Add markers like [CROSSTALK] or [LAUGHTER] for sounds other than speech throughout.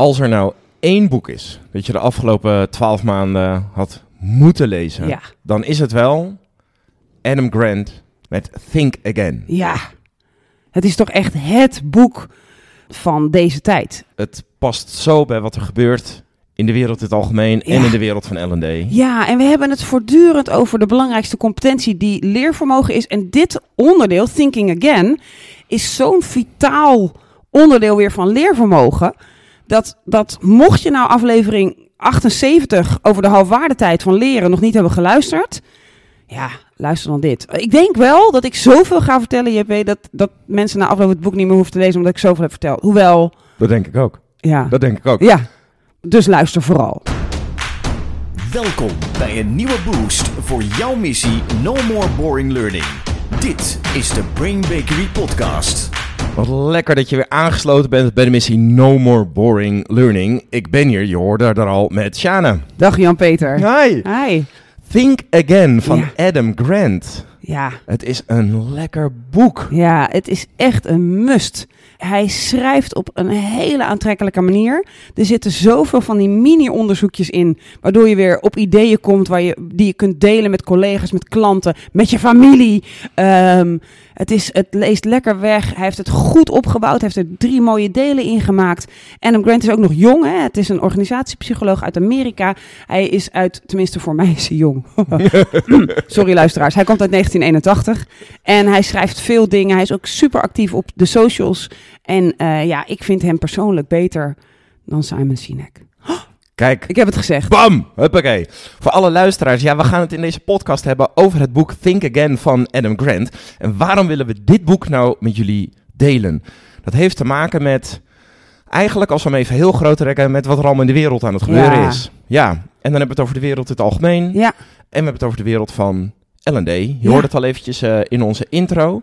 Als er nou één boek is dat je de afgelopen twaalf maanden had moeten lezen, Ja. dan is het wel Adam Grant met Think Again. Ja. Het is toch echt het boek van deze tijd. Het past zo bij wat er gebeurt in de wereld in het algemeen en in de wereld van L&D. Ja, en we hebben het voortdurend over de belangrijkste competentie die leervermogen is. En dit onderdeel, Thinking Again, is zo'n vitaal onderdeel weer van leervermogen. Dat, dat mocht je nou aflevering 78 over de halfwaardetijd van leren nog niet hebben geluisterd. Ja, luister dan dit. Ik denk wel dat ik zoveel ga vertellen, JP, dat, dat mensen na afloop het boek niet meer hoeven te lezen omdat ik zoveel heb verteld. Hoewel, Dat denk ik ook. ja. Dat denk ik ook. Ja, dus luister vooral. Welkom bij een nieuwe boost voor jouw missie No More Boring Learning. Dit is de Brain Bakery Podcast. Wat lekker dat je weer aangesloten bent bij de missie No More Boring Learning. Ik ben hier, je hoorde er al, met Shana. Dag Jan-Peter. Hi. Hi. Think Again van Ja. Adam Grant. Ja, Het is een lekker boek. ja, het is echt een must. Hij schrijft op een hele aantrekkelijke manier. Er zitten zoveel van die mini-onderzoekjes in, waardoor je weer op ideeën komt waar je, die je kunt delen met collega's, met klanten, met je familie. Ehm, het, is, het leest lekker weg. Hij heeft het goed opgebouwd. Hij heeft er drie mooie delen in gemaakt. Adam Grant is ook nog jong. Hè? Het is een organisatiepsycholoog uit Amerika. Hij is uit, tenminste voor mij is hij jong. [LAUGHS] [CLEARS THROAT] Sorry luisteraars. Hij komt uit 1981. En hij schrijft veel dingen. Hij is ook super actief op de socials. En eh, ja, ik vind hem persoonlijk beter dan Simon Sinek. Kijk. Ik heb het gezegd. Bam! Huppakee. Voor alle luisteraars, ja, we gaan het in deze podcast hebben over het boek Think Again van Adam Grant. En waarom willen we dit boek nou met jullie delen? Dat heeft te maken met, eigenlijk als we hem even heel groot trekken, met wat er allemaal in de wereld aan het gebeuren Ja. is. Ja, en dan hebben we het over de wereld in het algemeen. Ja, En we hebben het over de wereld van L&D. Je Ja. hoorde het al eventjes eh, in onze intro.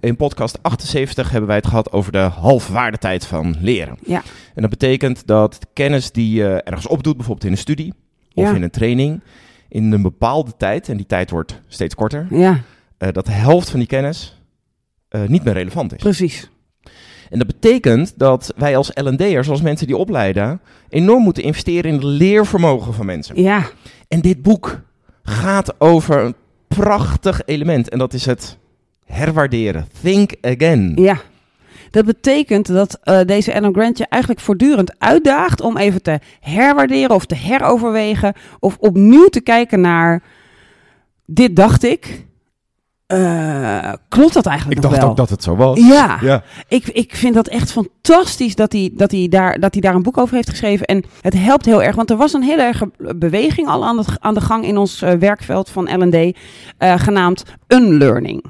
In podcast 78 hebben wij het gehad over de halfwaardetijd van leren. ja, En dat betekent dat kennis die je ergens opdoet, bijvoorbeeld in een studie of Ja. in een training, in een bepaalde tijd, en die tijd wordt steeds korter, ja, eh, dat de helft van die kennis eh, niet meer relevant is. precies. En dat betekent dat wij als L&D'ers, als mensen die opleiden, enorm moeten investeren in het leervermogen van mensen. Ja, En dit boek gaat over een prachtig element en dat is het herwaarderen. Think again. ja. Dat betekent dat eh, deze Adam Grant je eigenlijk voortdurend uitdaagt om even te herwaarderen of te heroverwegen of opnieuw te kijken naar dit dacht ik. Eh, klopt dat eigenlijk Ik nog dacht wel? ook dat het zo was. Ja, Ja. Ik, ik vind dat echt fantastisch dat hij, dat, hij daar, dat hij daar een boek over heeft geschreven. En het helpt heel erg, want er was een hele erg beweging al aan de, aan de gang in ons eh, werkveld van L&D, genaamd unlearning.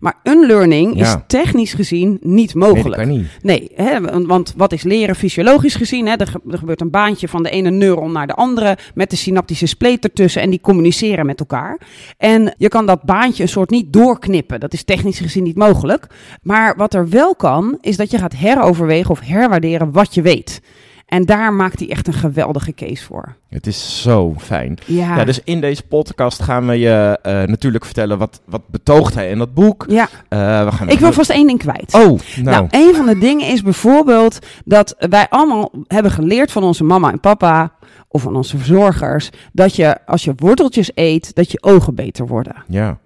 Maar unlearning is technisch gezien niet Nee, dat mogelijk. kan niet. Nee, hè, want- wat is leren fysiologisch gezien? Hè? Er, er gebeurt een baantje van de ene neuron naar de andere met de synaptische spleet ertussen en die communiceren met elkaar. En je kan dat baantje een soort niet doorknippen. Dat is technisch gezien niet mogelijk. Maar wat er wel kan, is dat je gaat heroverwegen of herwaarderen wat je weet. En daar maakt hij echt een geweldige case voor. Het is zo fijn. Ja, Ja, dus in deze podcast gaan we je eh, natuurlijk vertellen wat, wat betoogt hij in dat boek. ja. Eh, we gaan ik wil vast één ding kwijt. Oh, nou. Nou, een van de dingen is bijvoorbeeld dat wij allemaal hebben geleerd van onze mama en papa of van onze verzorgers dat je als je worteltjes eet, dat je ogen beter worden. Ja.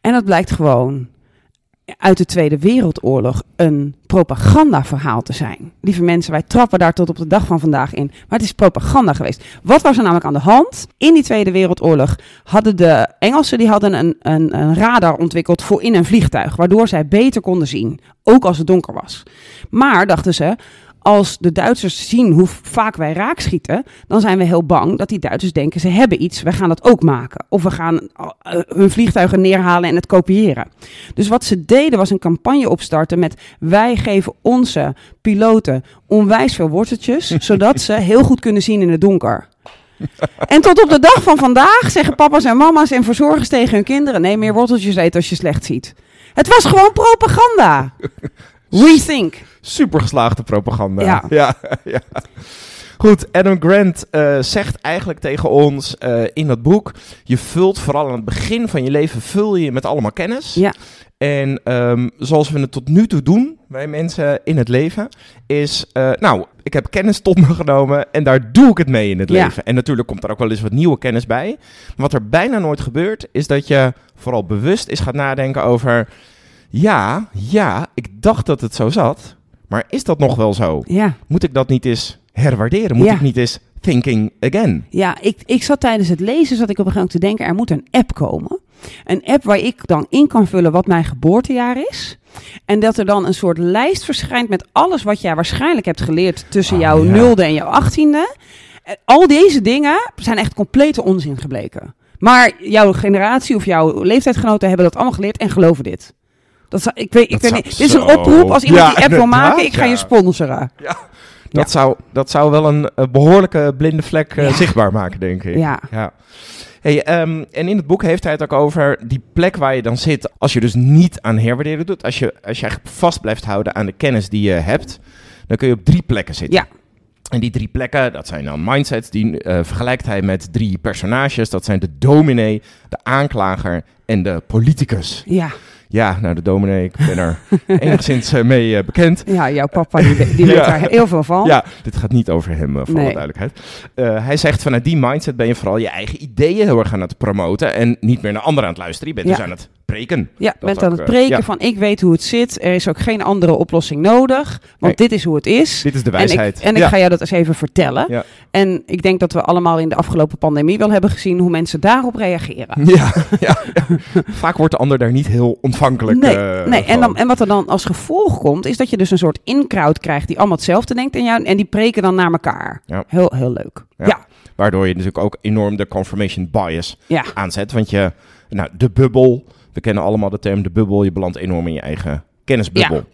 En dat blijkt gewoon uit de Tweede Wereldoorlog een propagandaverhaal te zijn. Lieve mensen, wij trappen daar tot op de dag van vandaag in. Maar het is propaganda geweest. Wat was er namelijk aan de hand? In die Tweede Wereldoorlog hadden de Engelsen die hadden een, een, een radar ontwikkeld voor in een vliegtuig. Waardoor zij beter konden zien. Ook als het donker was. Maar, dachten ze, als de Duitsers zien hoe vaak wij raakschieten, dan zijn we heel bang dat die Duitsers denken ze hebben iets, we gaan dat ook maken. Of we gaan eh, hun vliegtuigen neerhalen en het kopiëren. Dus wat ze deden was een campagne opstarten met wij geven onze piloten onwijs veel worteltjes, [LAUGHS] zodat ze heel goed kunnen zien in het donker. En tot op de dag van vandaag zeggen papa's en mama's en verzorgers tegen hun kinderen: nee, meer worteltjes eten als je slecht ziet. Het was gewoon propaganda. [LAUGHS] Rethink. Super geslaagde propaganda. Ja. [LAUGHS] ja, ja. Goed, Adam Grant eh, zegt eigenlijk tegen ons eh, in dat boek: je vult vooral aan het begin van je leven vul je met allemaal kennis. Ja. En ehm, zoals we het tot nu toe doen, wij mensen in het leven, is, eh, nou, ik heb kennis tot me genomen en daar doe ik het mee in het Ja. leven. En natuurlijk komt er ook wel eens wat nieuwe kennis bij. Maar wat er bijna nooit gebeurt, is dat je vooral bewust is gaat nadenken over, ja, ja, ik dacht dat het zo zat, maar is dat nog wel zo? Ja. Moet ik dat niet eens herwaarderen? Moet Ja. ik niet eens thinking again? Ja, ik, ik zat tijdens het lezen, zat ik op een gegeven moment te denken, er moet een app komen. Een app waar ik dan in kan vullen wat mijn geboortejaar is. En dat er dan een soort lijst verschijnt met alles wat jij waarschijnlijk hebt geleerd tussen Ah, jouw ja. nulde en jouw achttiende. En Al deze dingen zijn echt complete onzin gebleken. Maar jouw generatie of jouw leeftijdsgenoten hebben dat allemaal geleerd en geloven dit. Dat zou, ik weet, ik Dat weet zou niet. Dit is een oproep. Als iemand Ja, die app wil maken, ik ga je sponsoren. Dat, Ja. zou, dat zou wel een, eh, behoorlijke blinde vlek eh, Ja. zichtbaar maken, denk ik. Ja. ja. Hey, ehm, en in het boek heeft hij het ook over die plek waar je dan zit. Als je dus niet aan herwaarderen doet. Als je, als je eigenlijk vast blijft houden aan de kennis die je hebt. Dan kun je op drie plekken zitten. Ja. En die drie plekken, dat zijn dan mindsets. Die eh, vergelijkt hij met drie personages. Dat zijn de dominee, de aanklager en de politicus. Ja. Ja, nou de dominee, ik ben er [LAUGHS] enigszins eh, mee eh, bekend. ja, jouw papa die, die [LAUGHS] weet daar heel veel van. Ja, dit gaat niet over hem, eh, voor alle Nee. duidelijkheid. Eh, hij zegt vanuit die mindset ben je vooral je eigen ideeën heel erg aan het promoten en niet meer naar anderen aan het luisteren. Je bent dus aan het preken. Ja, Dat bent aan het eh, preken ja. van ik weet hoe het zit. Er is ook geen andere oplossing nodig. Want Nee. dit is hoe het is. Dit is de En ik, wijsheid. en ik ga jou dat eens even vertellen. Ja. En ik denk dat we allemaal in de afgelopen pandemie wel hebben gezien hoe mensen daarop reageren. [LAUGHS] Ja. Vaak wordt de ander daar niet heel ontvankelijk Nee, eh, nee. En, dan, en wat er dan als gevolg komt, is dat je dus een soort in-crowd krijgt die allemaal hetzelfde denkt en, jou, en die preken dan naar elkaar. Ja. Heel, heel leuk. Ja. Ja. Waardoor je natuurlijk ook enorm de confirmation bias Ja. aanzet. Want je, nou, de bubbel, we kennen allemaal de term de bubbel, je belandt enorm in je eigen kennisbubbel.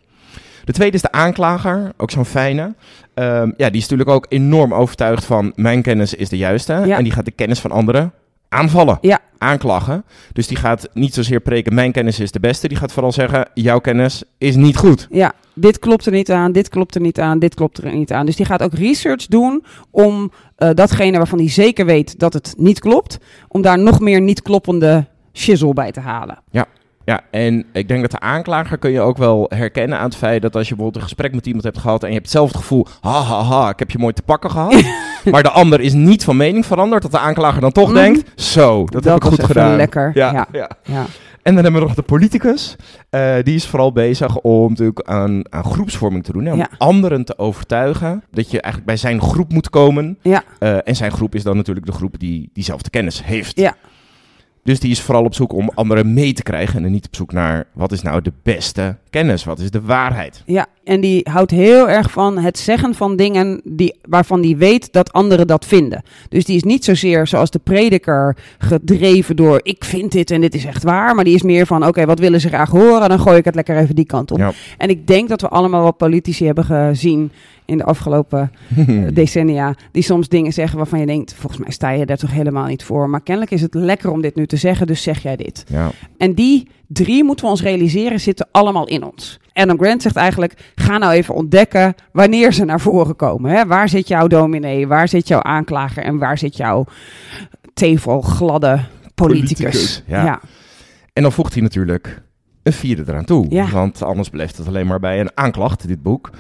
De tweede is de aanklager, ook zo'n fijne. Ehm, ja, die is natuurlijk ook enorm overtuigd van mijn kennis is de juiste. Ja. En die gaat de kennis van anderen aanvallen, Ja. aanklagen. Dus die gaat niet zozeer preken mijn kennis is de beste. Die gaat vooral zeggen jouw kennis is niet goed. Ja, dit klopt er niet aan, dit klopt er niet aan, dit klopt er niet aan. Dus die gaat ook research doen om eh, datgene waarvan hij zeker weet dat het niet klopt, om daar nog meer niet kloppende shizzle bij te halen. Ja, en ik denk dat de aanklager kun je ook wel herkennen aan het feit dat als je bijvoorbeeld een gesprek met iemand hebt gehad en je hebt zelf het gevoel, ha ha ha, ik heb je mooi te pakken gehad. [LAUGHS] maar de ander is niet van mening veranderd, dat de aanklager dan toch Mhm. denkt, zo, dat, heb ik goed gedaan. lekker. Ja, Ja. ja. Ja. En dan hebben we nog de politicus. Eh, die is vooral bezig om natuurlijk aan, aan groepsvorming te doen. Hè? Om Ja. anderen te overtuigen dat je eigenlijk bij zijn groep moet komen. Ja. Eh, en zijn groep is dan natuurlijk de groep die diezelfde kennis heeft. Ja. Dus die is vooral op zoek om anderen mee te krijgen. En niet op zoek naar wat is nou de beste kennis? Wat is de waarheid? Ja, en die houdt heel erg van het zeggen van dingen die, waarvan die weet dat anderen dat vinden. Dus die is niet zozeer zoals de prediker gedreven door ik vind dit en dit is echt waar. Maar die is meer van oké, wat willen ze graag horen? Dan gooi ik het lekker even die kant op. Ja. En ik denk dat we allemaal wat politici hebben gezien in de afgelopen eh, [LAUGHS] decennia. Die soms dingen zeggen waarvan je denkt, volgens mij sta je daar toch helemaal niet voor. Maar kennelijk is het lekker om dit nu te zeggen, dus zeg jij dit. ja. En die drie moeten we ons realiseren zitten allemaal in ons. Adam Grant zegt eigenlijk, ga nou even ontdekken wanneer ze naar voren komen. Hè? Waar zit jouw dominee, waar zit jouw aanklager en waar zit jouw tevelgladde politicus. Politicus, ja. ja. En dan voegt hij natuurlijk een vierde eraan toe. Ja. Want anders blijft het alleen maar bij een aanklacht, dit boek.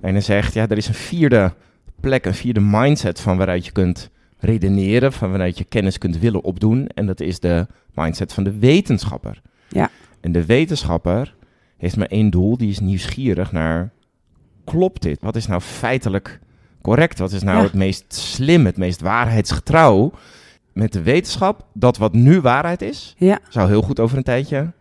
En hij zegt, ja, er is een vierde plek, een vierde mindset van waaruit je kunt redeneren, van waaruit je kennis kunt willen opdoen. En dat is de mindset van de wetenschapper. Ja. En de wetenschapper heeft maar één doel, die is nieuwsgierig naar, klopt dit? Wat is nou feitelijk correct? Wat is nou Ja. het meest slim, het meest waarheidsgetrouw? Met de wetenschap, dat wat nu waarheid is, Ja. zou heel goed over een tijdje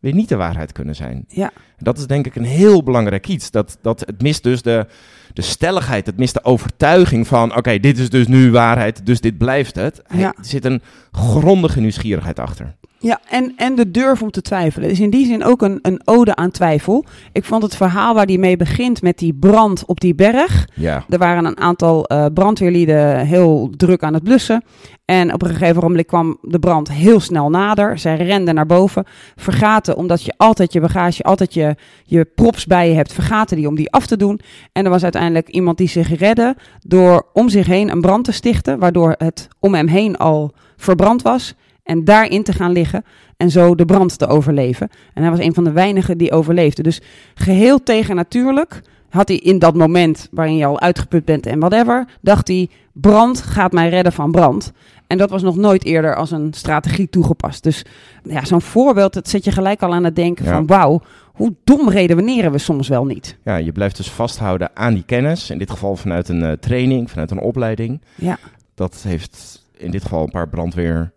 weer niet de waarheid kunnen zijn. Ja. Dat is denk ik een heel belangrijk iets. Dat, dat het mist dus de, de stelligheid, het mist de overtuiging van... oké, dit is dus nu waarheid, dus dit blijft het. Ja. Er zit een grondige nieuwsgierigheid achter. Ja, en, en de durf om te twijfelen. Is in die zin ook een, een ode aan twijfel. Ik vond het verhaal waar die mee begint met die brand op die berg. Ja. Er waren een aantal eh, brandweerlieden heel druk aan het blussen. En op een gegeven moment kwam de brand heel snel nader. Zij renden naar boven. Vergaten, omdat je altijd je bagage, altijd je, je props bij je hebt, vergaten die om die af te doen. En er was uiteindelijk iemand die zich redde door om zich heen een brand te stichten. Waardoor het om hem heen al verbrand was. En daarin te gaan liggen en zo de brand te overleven. En hij was een van de weinigen die overleefde. Dus geheel tegennatuurlijk had hij in dat moment waarin je al uitgeput bent en whatever, dacht hij, brand gaat mij redden van brand. En dat was nog nooit eerder als een strategie toegepast. Dus ja, zo'n voorbeeld, dat zet je gelijk al aan het denken Ja. van wauw, hoe dom redeneren we soms wel niet. ja, je blijft dus vasthouden aan die kennis. In dit geval vanuit een eh, training, vanuit een opleiding. Ja, Dat heeft in dit geval een paar brandweermensen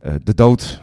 eh, de dood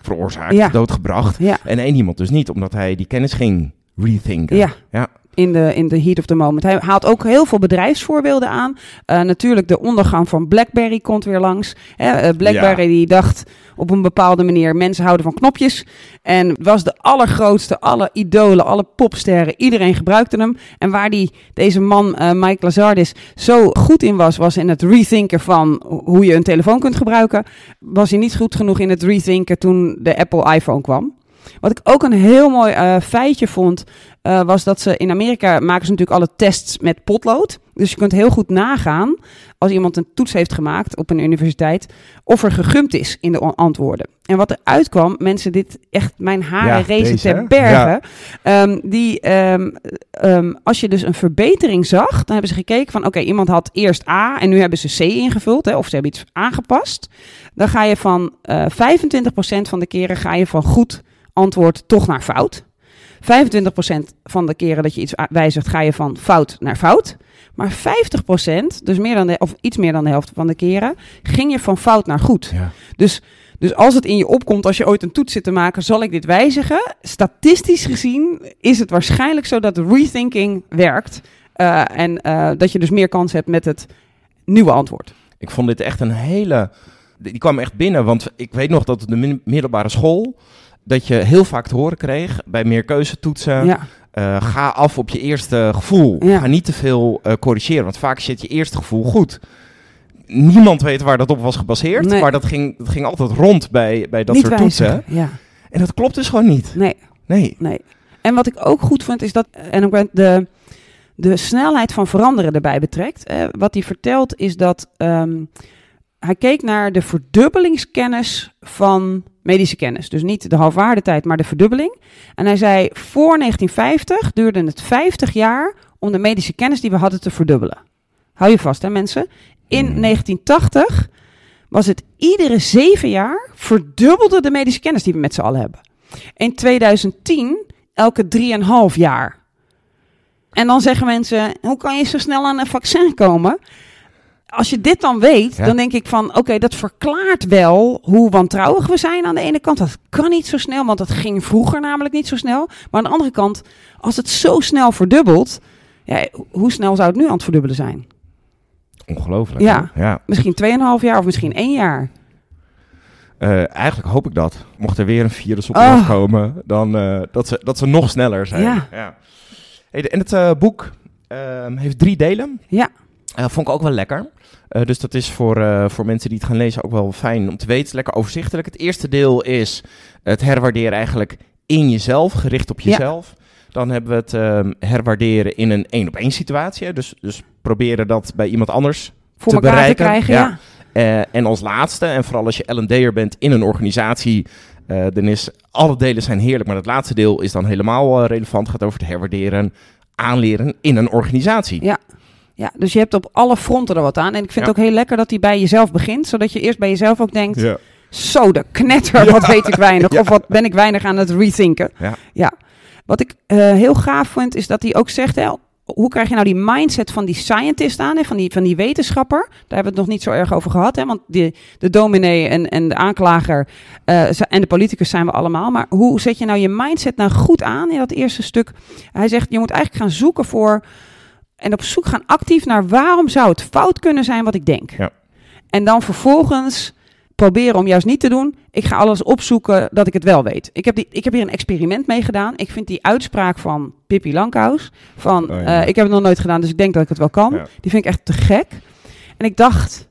veroorzaakt, Ja. de dood gebracht. ja, En één iemand dus niet, omdat hij die kennis ging rethinken. ja. Ja. In de, in de heat of the moment. Hij haalt ook heel veel bedrijfsvoorbeelden aan. Eh, natuurlijk, de ondergang van BlackBerry komt weer langs. Hè, eh, BlackBerry die dacht op een bepaalde manier: mensen houden van knopjes. En was de allergrootste, alle idolen, alle popsterren. Iedereen gebruikte hem. En waar die, deze man, eh, Mike Lazardis, zo goed in was, was in het rethinken van hoe je een telefoon kunt gebruiken. Was hij niet goed genoeg in het rethinken toen de Apple iPhone kwam. Wat ik ook een heel mooi eh, feitje vond, eh, was dat ze in Amerika maken ze natuurlijk alle tests met potlood. Dus je kunt heel goed nagaan, als iemand een toets heeft gemaakt op een universiteit, of er gegumd is in de antwoorden. En wat eruit kwam, mensen, dit echt mijn haren Ja, rezen deze, ter bergen. Ehm, die, ehm, ehm, als je dus een verbetering zag, dan hebben ze gekeken van, oké, iemand had eerst A en nu hebben ze C ingevuld, hè, of ze hebben iets aangepast. Dan ga je van eh 25% van de keren ga je van goed antwoord toch naar fout. 25% van de keren dat je iets wijzigt, ga je van fout naar fout. Maar 50%, dus meer dan de, of iets meer dan de helft van de keren, ging je van fout naar goed. Ja. Dus, dus als het in je opkomt, als je ooit een toets zit te maken, zal ik dit wijzigen? Statistisch gezien is het waarschijnlijk zo dat rethinking werkt. eh, en eh, dat je dus meer kans hebt met het nieuwe antwoord. Ik vond dit echt een hele... Die kwam echt binnen, want ik weet nog dat op de middelbare school... dat je heel vaak te horen kreeg bij meerkeuzetoetsen... Ja, eh, ga af op je eerste gevoel. Ja. Ga niet te veel eh, corrigeren, want vaak zit je eerste gevoel goed. Niemand weet waar dat op was gebaseerd, Nee. maar dat ging, dat ging altijd rond bij, bij dat niet soort wijzigen. toetsen. Ja, En dat klopt dus gewoon niet. nee. Nee. Nee. En wat ik ook goed vind, is dat Adam Grant de, de snelheid van veranderen erbij betrekt. Eh, wat hij vertelt is dat ehm, hij keek naar de verdubbelingskennis van medische kennis. Dus niet de halfwaardetijd, maar de verdubbeling. En hij zei, voor 1950 duurde het 50 jaar om de medische kennis die we hadden te verdubbelen. Hou je vast, hè mensen. In Mhm. 1980 was het iedere zeven jaar verdubbelde de medische kennis die we met z'n allen hebben. In 2010 elke 3,5 jaar. En dan zeggen mensen, hoe kan je zo snel aan een vaccin komen? Als je dit dan weet, Ja. dan denk ik van, oké, dat verklaart wel hoe wantrouwig we zijn aan de ene kant. Dat kan niet zo snel, want dat ging vroeger namelijk niet zo snel. Maar aan de andere kant, als het zo snel verdubbelt, ja, hoe snel zou het nu aan het verdubbelen zijn? Ongelooflijk. Ja. ja. Misschien 2,5 jaar of misschien één jaar. Eh, eigenlijk hoop ik dat. Mocht er weer een virus op Oh. afkomen, dan eh, dat, ze, dat ze nog sneller zijn. Ja. Hey, de- en het eh, boek ehm, heeft drie delen. Ja. Vond ik ook wel lekker. Eh, dus dat is voor, eh, voor mensen die het gaan lezen ook wel fijn om te weten. Het is lekker overzichtelijk. Het eerste deel is het herwaarderen eigenlijk in jezelf, gericht op Ja. jezelf. Dan hebben we het ehm, herwaarderen in een één-op-één situatie. hè. Dus, dus proberen dat bij iemand anders Voor Te elkaar bereiken, te krijgen, ja. ja. eh, en als laatste, en vooral als je L&D'er bent in een organisatie, eh, dan is alle delen zijn heerlijk, maar het laatste deel is dan helemaal relevant. Het gaat over het herwaarderen, aanleren in een organisatie. Ja. Ja, dus je hebt op alle fronten er wat aan. En ik vind Ja. het ook heel lekker dat hij bij jezelf begint. Zodat je eerst bij jezelf ook denkt... Ja. Zo, de knetter, wat weet ik weinig. [LAUGHS] Of wat ben ik weinig aan het rethinken. Ja. Wat ik eh, heel gaaf vind, is dat hij ook zegt... Hè, hoe krijg je nou die mindset van die scientist aan, hè, van, die, van die wetenschapper? Daar hebben we het nog niet zo erg over gehad. Hè, want die, de dominee en, en de aanklager eh, en de politicus zijn we allemaal. Maar hoe zet je nou je mindset nou goed aan in dat eerste stuk? Hij zegt, je moet eigenlijk gaan zoeken voor... en op zoek gaan actief naar waarom zou het fout kunnen zijn wat ik denk. Ja. En dan vervolgens proberen om juist niet te doen. Ik ga alles opzoeken dat ik het wel weet. Ik heb, die, ik heb hier een experiment mee gedaan. Ik vind die uitspraak van Pippi Lankhuis, van Oh ja. eh, ik heb het nog nooit gedaan, dus ik denk dat ik het wel kan. Ja. Die vind ik echt te gek. En ik dacht,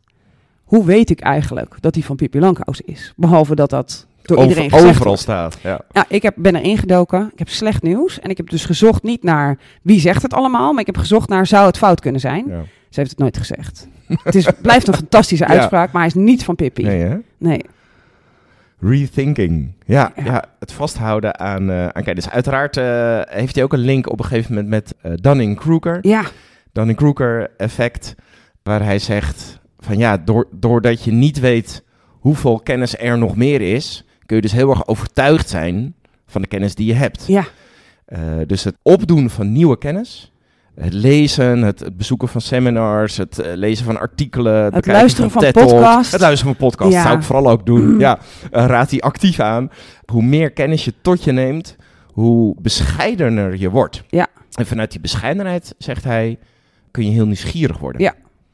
hoe weet ik eigenlijk dat die van Pippi Lankhuis is? Behalve dat dat door Over- iedereen gezegd overal wordt. staat. Ja. Ik heb, ben erin gedoken. Ik heb slecht nieuws. En ik heb dus gezocht niet naar wie zegt het allemaal, maar ik heb gezocht naar zou het fout kunnen zijn. Ja. Ze heeft het nooit gezegd. [LAUGHS] het is, blijft een fantastische uitspraak, maar hij is niet van Pippi. Nee, hè? Nee. Rethinking. Ja, ja. Ja. het vasthouden aan, eh aan kennis. Uiteraard eh, heeft hij ook een link op een gegeven moment met eh, Dunning-Kruger. Ja, Dunning-Kruger effect, waar hij zegt van ja, door, doordat je niet weet hoeveel kennis er nog meer is, kun je dus heel erg overtuigd zijn van de kennis die je hebt. ja, Eh, dus het opdoen van nieuwe kennis, het lezen, het, het bezoeken van seminars, het eh, lezen van artikelen, het, luisteren van Talks, podcasts. Het luisteren van podcasts Ja. zou ik vooral ook doen. Ja, eh, raad die actief aan. Hoe meer kennis je tot je neemt, hoe bescheidener je wordt. Ja. En vanuit die bescheidenheid, zegt hij, kun je heel nieuwsgierig worden. Ja.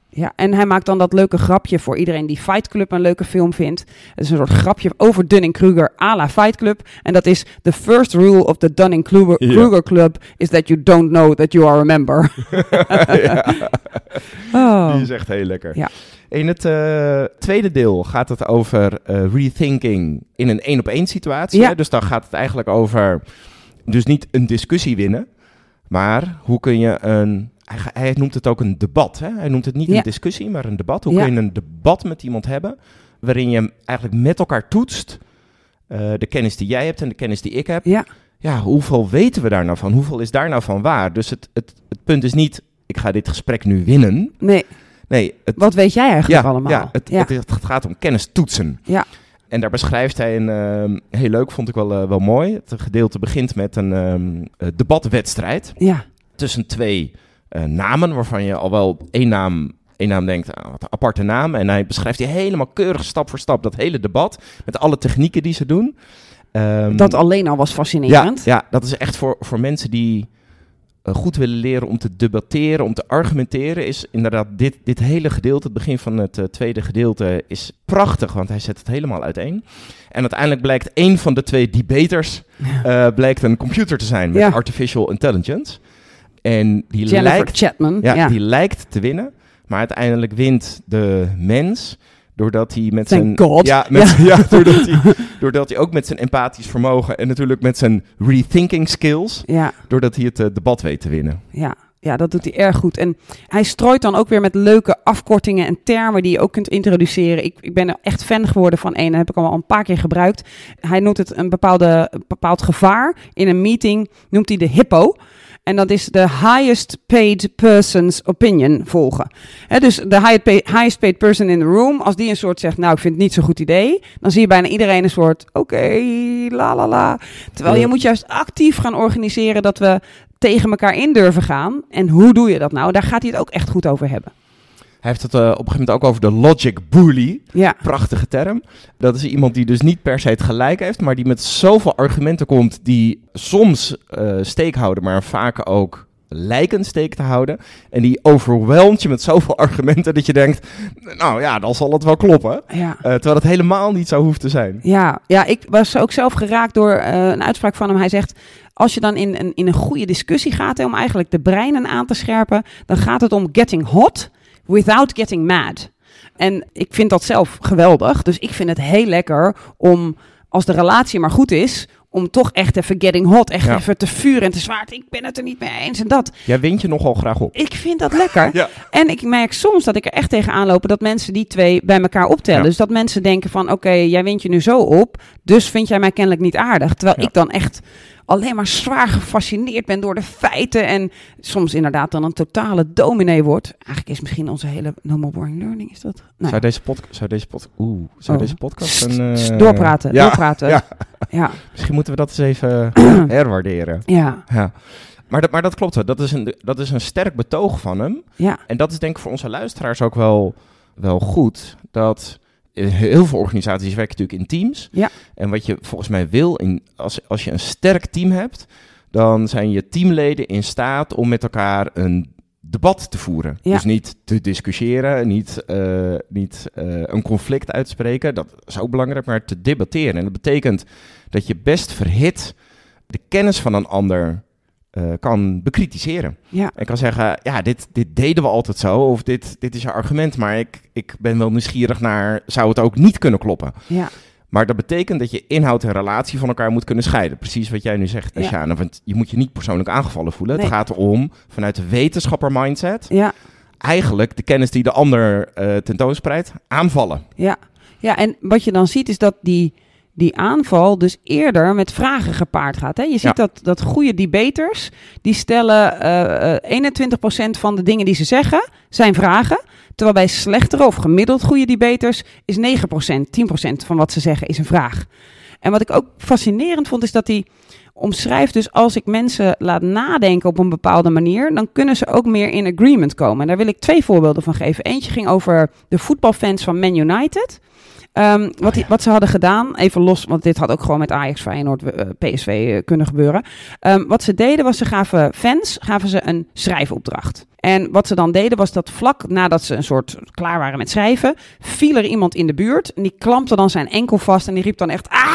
Ja. En hij maakt dan dat leuke grapje voor iedereen die Fight Club een leuke film vindt. Het is een soort grapje over Dunning-Kruger à la Fight Club. En dat is, the first rule of the Dunning-Kruger Ja. Club is that you don't know that you are a member. [LAUGHS] Ja. Oh. Die is echt heel lekker. Ja. In het eh, tweede deel gaat het over eh, rethinking in een één-op-één situatie. Ja. Dus dan gaat het eigenlijk over, dus niet een discussie winnen, maar hoe kun je een, hij, noemt het ook een debat. Hè? Hij noemt het niet Ja. een discussie, maar een debat. Hoe Ja. kun je een debat met iemand hebben, waarin je eigenlijk met elkaar toetst, eh, de kennis die jij hebt en de kennis die ik heb. Ja, Ja, hoeveel weten we daar nou van? Hoeveel is daar nou van waar? Dus het, het, het punt is niet, ik ga dit gesprek nu winnen. nee. Nee, het, Wat weet jij eigenlijk ja, allemaal? Ja, het, ja. Het, het gaat om kennis toetsen. Ja. En daar beschrijft hij een, ehm, heel leuk, vond ik wel, eh, wel mooi. Het gedeelte begint met een ehm, eh, debatwedstrijd ja. tussen twee eh, namen, waarvan je al wel één naam, één naam denkt, ah, wat een aparte naam. En hij beschrijft die helemaal keurig stap voor stap, dat hele debat, met alle technieken die ze doen. Ehm, Dat alleen al was ja, fascinerend. ja, dat is echt voor, voor mensen die eh, goed willen leren om te debatteren, om te argumenteren, is inderdaad dit, dit hele gedeelte, het begin van het eh, tweede gedeelte, is prachtig, want hij zet het helemaal uiteen. En uiteindelijk blijkt één van de twee debaters blijkt een computer te zijn met Ja. artificial intelligence. En die Jennifer lijkt, Chapman. ja, Ja, die lijkt te winnen, maar uiteindelijk wint de mens doordat hij met Thank zijn God. ja, met, ja. [LAUGHS] doordat, hij, doordat hij ook met zijn empathisch vermogen en natuurlijk met zijn rethinking skills, ja. doordat hij het eh, debat weet te winnen. Ja, ja, dat doet hij erg goed. En hij strooit dan ook weer met leuke afkortingen en termen die je ook kunt introduceren. Ik, ik ben er echt fan geworden van één, dat heb ik al een paar keer gebruikt. Hij noemt het een, bepaalde, een bepaald gevaar. In een meeting noemt hij de hippo. En dat is de highest paid person's opinion volgen. Dus de highest paid, highest paid person in the room, als die een soort zegt, nou ik vind het niet zo'n goed idee, dan zie je bijna iedereen een soort, oké, la la la. Terwijl je moet juist actief gaan organiseren dat we tegen elkaar in durven gaan. En hoe doe je dat nou? Daar gaat hij het ook echt goed over hebben. Hij heeft het eh, op een gegeven moment ook over de logic bully. Ja, Prachtige term. Dat is iemand die dus niet per se het gelijk heeft, maar die met zoveel argumenten komt die soms eh, steek houden, maar vaak ook lijken steek te houden. En die overweldigt je met zoveel [LAUGHS] argumenten dat je denkt, nou ja, dan zal het wel kloppen. ja. Eh, terwijl het helemaal niet zo hoeft te zijn. Ja, ja, ik was ook zelf geraakt door een uitspraak van hem. Hij zegt, als je dan in, een in een goede discussie gaat, hè, om eigenlijk de breinen aan te scherpen, dan gaat het om getting hot without getting mad. En ik vind dat zelf geweldig. Dus ik vind het heel lekker om, als de relatie maar goed is, om toch echt even getting hot, echt Ja. even te vuren en te zwaard. Ik ben het er niet mee eens en dat. Jij wint je nogal graag op. Ik vind dat lekker. [LAUGHS] Ja. En ik merk soms dat ik er echt tegen aanlopen dat mensen die twee bij elkaar optellen. Ja. Dus dat mensen denken van, oké, jij wint je nu zo op, dus vind jij mij kennelijk niet aardig. Terwijl ik dan echt alleen maar zwaar gefascineerd ben door de feiten en soms inderdaad dan een totale dominee wordt. Eigenlijk is misschien onze hele No More Boring Learning, is dat? Nou, Zou deze podcast, zou deze pod, oeh, zou Oh. deze podcast een, eh, doorpraten, ja, doorpraten. Ja, Ja, misschien moeten we dat eens even [CLEARS THROAT] herwaarderen. ja, Ja. Maar, dat, maar dat klopt wel. Dat is, een, dat is een sterk betoog van hem. ja, En dat is denk ik voor onze luisteraars ook wel, wel goed. Dat heel veel organisaties werken natuurlijk in teams. Ja. En wat je volgens mij wil, in, als, als je een sterk team hebt, dan zijn je teamleden in staat om met elkaar een debat te voeren. Ja. Dus niet te discussiëren, niet, eh, niet eh, een conflict uitspreken. Dat is ook belangrijk, maar te debatteren. En dat betekent dat je best verhit de kennis van een ander eh, kan bekritiseren. Ja. En kan zeggen, ja, dit, dit deden we altijd zo, of dit, dit is je argument, maar ik, ik ben wel nieuwsgierig naar, zou het ook niet kunnen kloppen? Ja. Maar dat betekent dat je inhoud en relatie van elkaar moet kunnen scheiden. Precies wat jij nu zegt, Ja. Shana. Want je moet je niet persoonlijk aangevallen voelen. Nee. Het gaat erom, vanuit de wetenschapper mindset, Ja. eigenlijk de kennis die de ander eh tentoonspreidt, aanvallen. Ja. ja, en wat je dan ziet is dat die, die aanval dus eerder met vragen gepaard gaat. Hè? Je ziet Ja. dat, dat goede debaters, die stellen eh eh 21% van de dingen die ze zeggen, zijn vragen. Terwijl bij slechtere of gemiddeld goede debaters is 9%, 10% van wat ze zeggen is een vraag. En wat ik ook fascinerend vond, is dat hij omschrijft dus als ik mensen laat nadenken op een bepaalde manier, dan kunnen ze ook meer in agreement komen. En daar wil ik twee voorbeelden van geven. Eentje ging over de voetbalfans van Man United. Ehm, wat, die- wat ze hadden gedaan, even los, want dit had ook gewoon met Ajax, Feyenoord, eh, PSV eh, kunnen gebeuren. Ehm, wat ze deden was, ze gaven fans gaven ze een schrijfopdracht. En wat ze dan deden was dat vlak nadat ze een soort klaar waren met schrijven, viel er iemand in de buurt en die klampte dan zijn enkel vast en die riep dan echt ah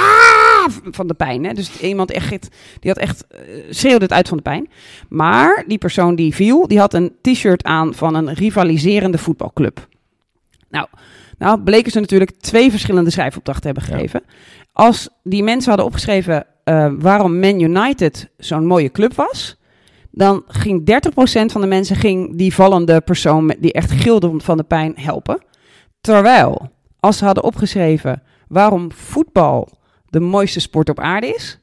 van de pijn. Hè? Dus iemand echt, die had echt eh, schreeuwde het uit van de pijn. Maar die persoon die viel, die had een t-shirt aan van een rivaliserende voetbalclub. Nou, nou bleken ze natuurlijk twee verschillende schrijfopdrachten hebben Ja. gegeven. Als die mensen hadden opgeschreven eh, waarom Man United zo'n mooie club was, dan ging 30% van de mensen ging die vallende persoon die echt gilde van de pijn helpen. Terwijl, als ze hadden opgeschreven waarom voetbal de mooiste sport op aarde is,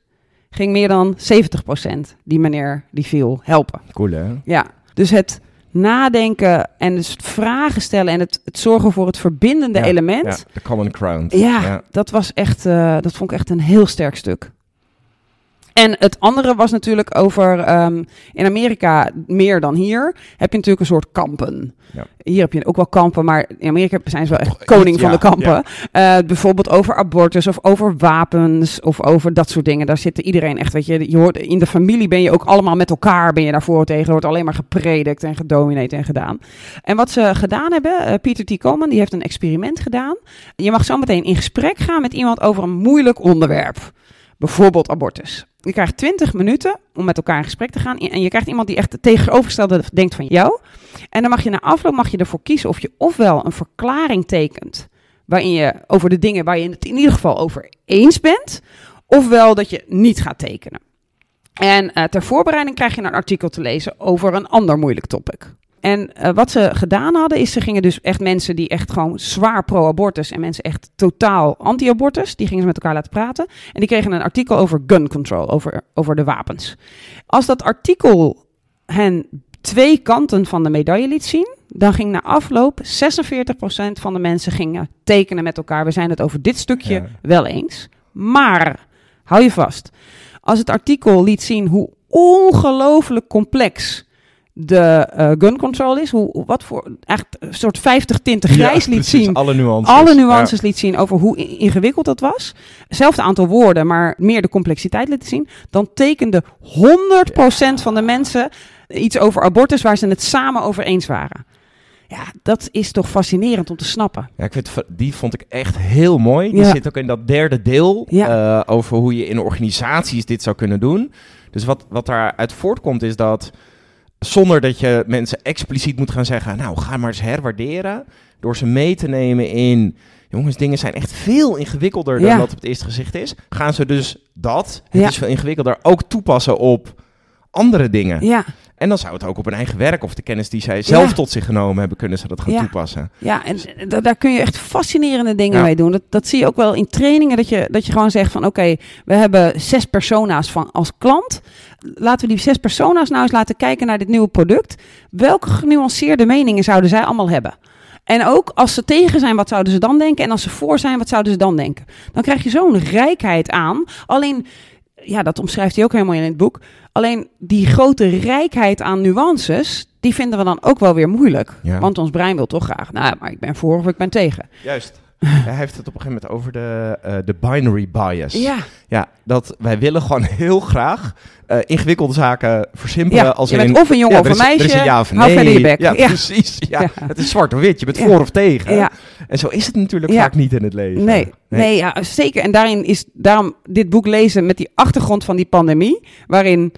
ging meer dan 70% die meneer die viel helpen. Cool, hè? Ja, dus het nadenken en dus vragen stellen en het, het zorgen voor het verbindende Ja, element. Ja, de common ground. Ja, dat was echt, eh, dat vond ik echt een heel sterk stuk. En het andere was natuurlijk over, ehm, in Amerika meer dan hier, heb je natuurlijk een soort kampen. Ja. Hier heb je ook wel kampen, maar in Amerika zijn ze wel echt koning van de kampen. Eh, bijvoorbeeld over abortus of over wapens of over dat soort dingen. Daar zit iedereen echt, weet je, je hoort, in de familie ben je ook allemaal met elkaar, ben je daarvoor tegen. Er wordt alleen maar gepredikt en gedomineerd en gedaan. En wat ze gedaan hebben, eh, Peter T. Coleman, die heeft een experiment gedaan. Je mag zo meteen in gesprek gaan met iemand over een moeilijk onderwerp. Bijvoorbeeld abortus. Je krijgt 20 minuten om met elkaar in gesprek te gaan. En je krijgt iemand die echt het tegenovergestelde denkt van jou. En dan mag je na afloop mag je ervoor kiezen of je ofwel een verklaring tekent. Waarin je over de dingen waar je het in ieder geval over eens bent. Ofwel dat je niet gaat tekenen. En eh, ter voorbereiding krijg je een artikel te lezen over een ander moeilijk topic. En eh, wat ze gedaan hadden, is ze gingen dus echt mensen die echt gewoon zwaar pro-abortus en mensen echt totaal anti-abortus, die gingen ze met elkaar laten praten. En die kregen een artikel over gun control, over, over de wapens. Als dat artikel hen twee kanten van de medaille liet zien, dan ging na afloop 46% van de mensen gingen tekenen met elkaar. We zijn het over dit stukje Ja. wel eens. Maar, hou je vast, als het artikel liet zien hoe ongelooflijk complex de eh, gun control is, hoe, wat voor echt een soort 50 tinten grijs Ja, liet zien, Alle nuances. alle nuances liet zien over hoe ingewikkeld dat was. Hetzelfde aantal woorden, maar meer de complexiteit liet zien. Dan tekende 100% van de mensen iets over abortus waar ze het samen over eens waren. Ja, dat is toch fascinerend om te snappen. Ja, ik vind, die vond ik echt heel mooi. Die zit ook in dat derde deel eh, over hoe je in organisaties dit zou kunnen doen. Dus wat, wat daaruit voortkomt is dat zonder dat je mensen expliciet moet gaan zeggen, nou ga maar eens herwaarderen, door ze mee te nemen in, jongens, dingen zijn echt veel ingewikkelder dan Ja. dat op het eerste gezicht is. Gaan ze dus dat, het Ja. is veel ingewikkelder, ook toepassen op andere dingen. Ja, En dan zou het ook op hun eigen werk of de kennis die zij zelf Ja. tot zich genomen hebben, kunnen ze dat gaan Ja. toepassen. ja en da- daar kun je echt fascinerende dingen Ja. mee doen. Dat, dat zie je ook wel in trainingen, dat je, dat je gewoon zegt van oké, we hebben zes persona's van, als klant. Laten we die zes persona's nou eens laten kijken naar dit nieuwe product. Welke genuanceerde meningen zouden zij allemaal hebben? En ook als ze tegen zijn, wat zouden ze dan denken? En als ze voor zijn, wat zouden ze dan denken? Dan krijg je zo'n rijkheid aan. Alleen, ja, dat omschrijft hij ook helemaal in het boek. Alleen die grote rijkheid aan nuances, die vinden we dan ook wel weer moeilijk. Ja. Want ons brein wil toch graag, nou, maar ik ben voor of ik ben tegen. Juist. [LAUGHS] Hij heeft het op een gegeven moment over de, eh, de binary bias. Ja, Ja, dat wij willen gewoon heel graag eh, ingewikkelde zaken versimpelen. ja. als je bent in, of een jongen ja, of een is- meisje. is een ja of nee. je bek. Ja, precies. Ja. Het is zwart of wit. Je bent voor of tegen. En zo is het natuurlijk vaak niet in het leven. Nee, nee. ja, zeker. En daarin is daarom dit boek lezen met die achtergrond van die pandemie, waarin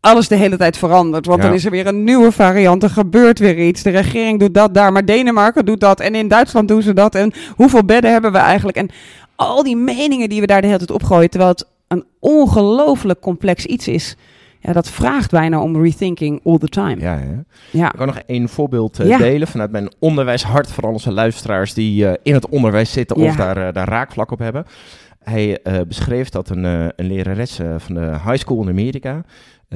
alles de hele tijd verandert. Want Ja. dan is er weer een nieuwe variant, er gebeurt weer iets. De regering doet dat daar, maar Denemarken doet dat. En in Duitsland doen ze dat. En hoeveel bedden hebben we eigenlijk? En al die meningen die we daar de hele tijd opgooien, terwijl het een ongelooflijk complex iets is. Ja, dat vraagt bijna om rethinking all the time. Ja, ja. Ja, Ik kan nog één voorbeeld eh, Ja. delen vanuit mijn onderwijshart voor onze luisteraars die eh, in het onderwijs zitten of daar, eh, daar raakvlak op hebben. Hij beschreef dat een, een lerares van de high school in Amerika,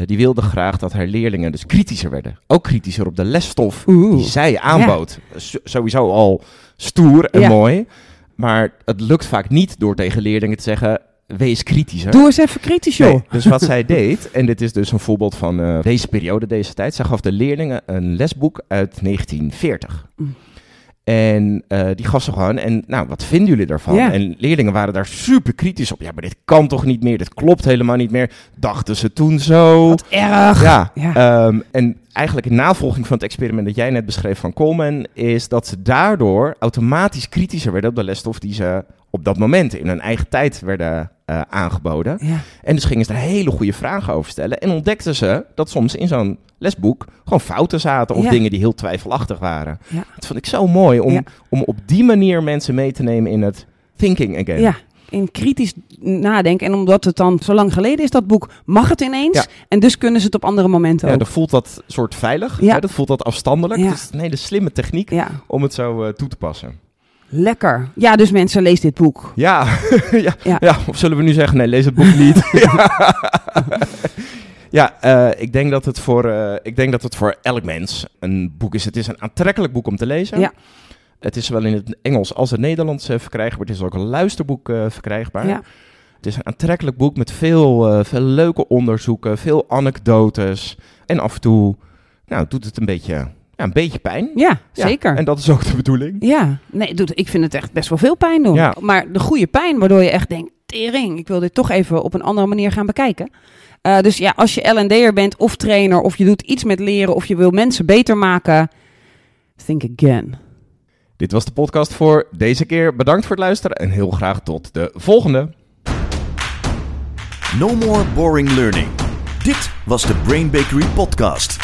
die wilde graag dat haar leerlingen dus kritischer werden. Ook kritischer op de lesstof Oeh. die zij aanbood. Sowieso al stoer en Ja. mooi, maar het lukt vaak niet door tegen leerlingen te zeggen, wees kritischer. doe eens even kritisch, joh. Nee, dus wat zij [LAUGHS] deed, en dit is dus een voorbeeld van eh, deze periode, deze tijd. Zij gaf de leerlingen een lesboek uit 1940. Mm. En eh, die gaf ze gewoon. En nou, wat vinden jullie daarvan? Ja. En leerlingen waren daar super kritisch op. Ja, maar dit kan toch niet meer? Dit klopt helemaal niet meer. Dachten ze toen zo? Wat erg. Ja, Ja. ehm, en eigenlijk in navolging van het experiment dat jij net beschreef van Coleman, is dat ze daardoor automatisch kritischer werden op de lesstof die ze op dat moment in hun eigen tijd werden eh, aangeboden. Ja. En dus gingen ze er hele goede vragen over stellen. En ontdekten ze dat soms in zo'n lesboek gewoon fouten zaten of Ja. dingen die heel twijfelachtig waren. Ja. Dat vond ik zo mooi om, om op die manier mensen mee te nemen in het thinking again. Ja, in kritisch nadenken. En omdat het dan zo lang geleden is, dat boek, mag het ineens. En dus kunnen ze het op andere momenten Ja, ook. dan voelt dat soort veilig. Ja. Hè, dat voelt dat afstandelijk. Ja. Het is een hele slimme techniek om het zo eh, toe te passen. Lekker. Ja, dus mensen, lees dit boek. Ja. [LAUGHS] ja. Ja. Ja. of zullen we nu zeggen, nee, lees het boek niet. [LAUGHS] ja, eh, ik, denk dat het voor, eh, ik denk dat het voor elk mens een boek is. Het is een aantrekkelijk boek om te lezen. Ja. Het is zowel in het Engels als het Nederlands eh, verkrijgbaar. Het is ook een luisterboek verkrijgbaar. Ja. Het is een aantrekkelijk boek met veel, veel leuke onderzoeken, veel anekdotes. En af en toe nou, doet het een beetje, ja, een beetje pijn. Ja, Ja, zeker. En dat is ook de bedoeling. Ja, nee, doet, ik vind het echt best wel veel pijn doen. Ja. Maar de goede pijn, waardoor je echt denkt, tering, ik wil dit toch even op een andere manier gaan bekijken. Eh, dus ja, als je L&D'er bent of trainer, of je doet iets met leren, of je wil mensen beter maken, think again. Dit was de podcast voor deze keer. Bedankt voor het luisteren en heel graag tot de volgende. No more boring learning. Dit was de Brain Bakery podcast.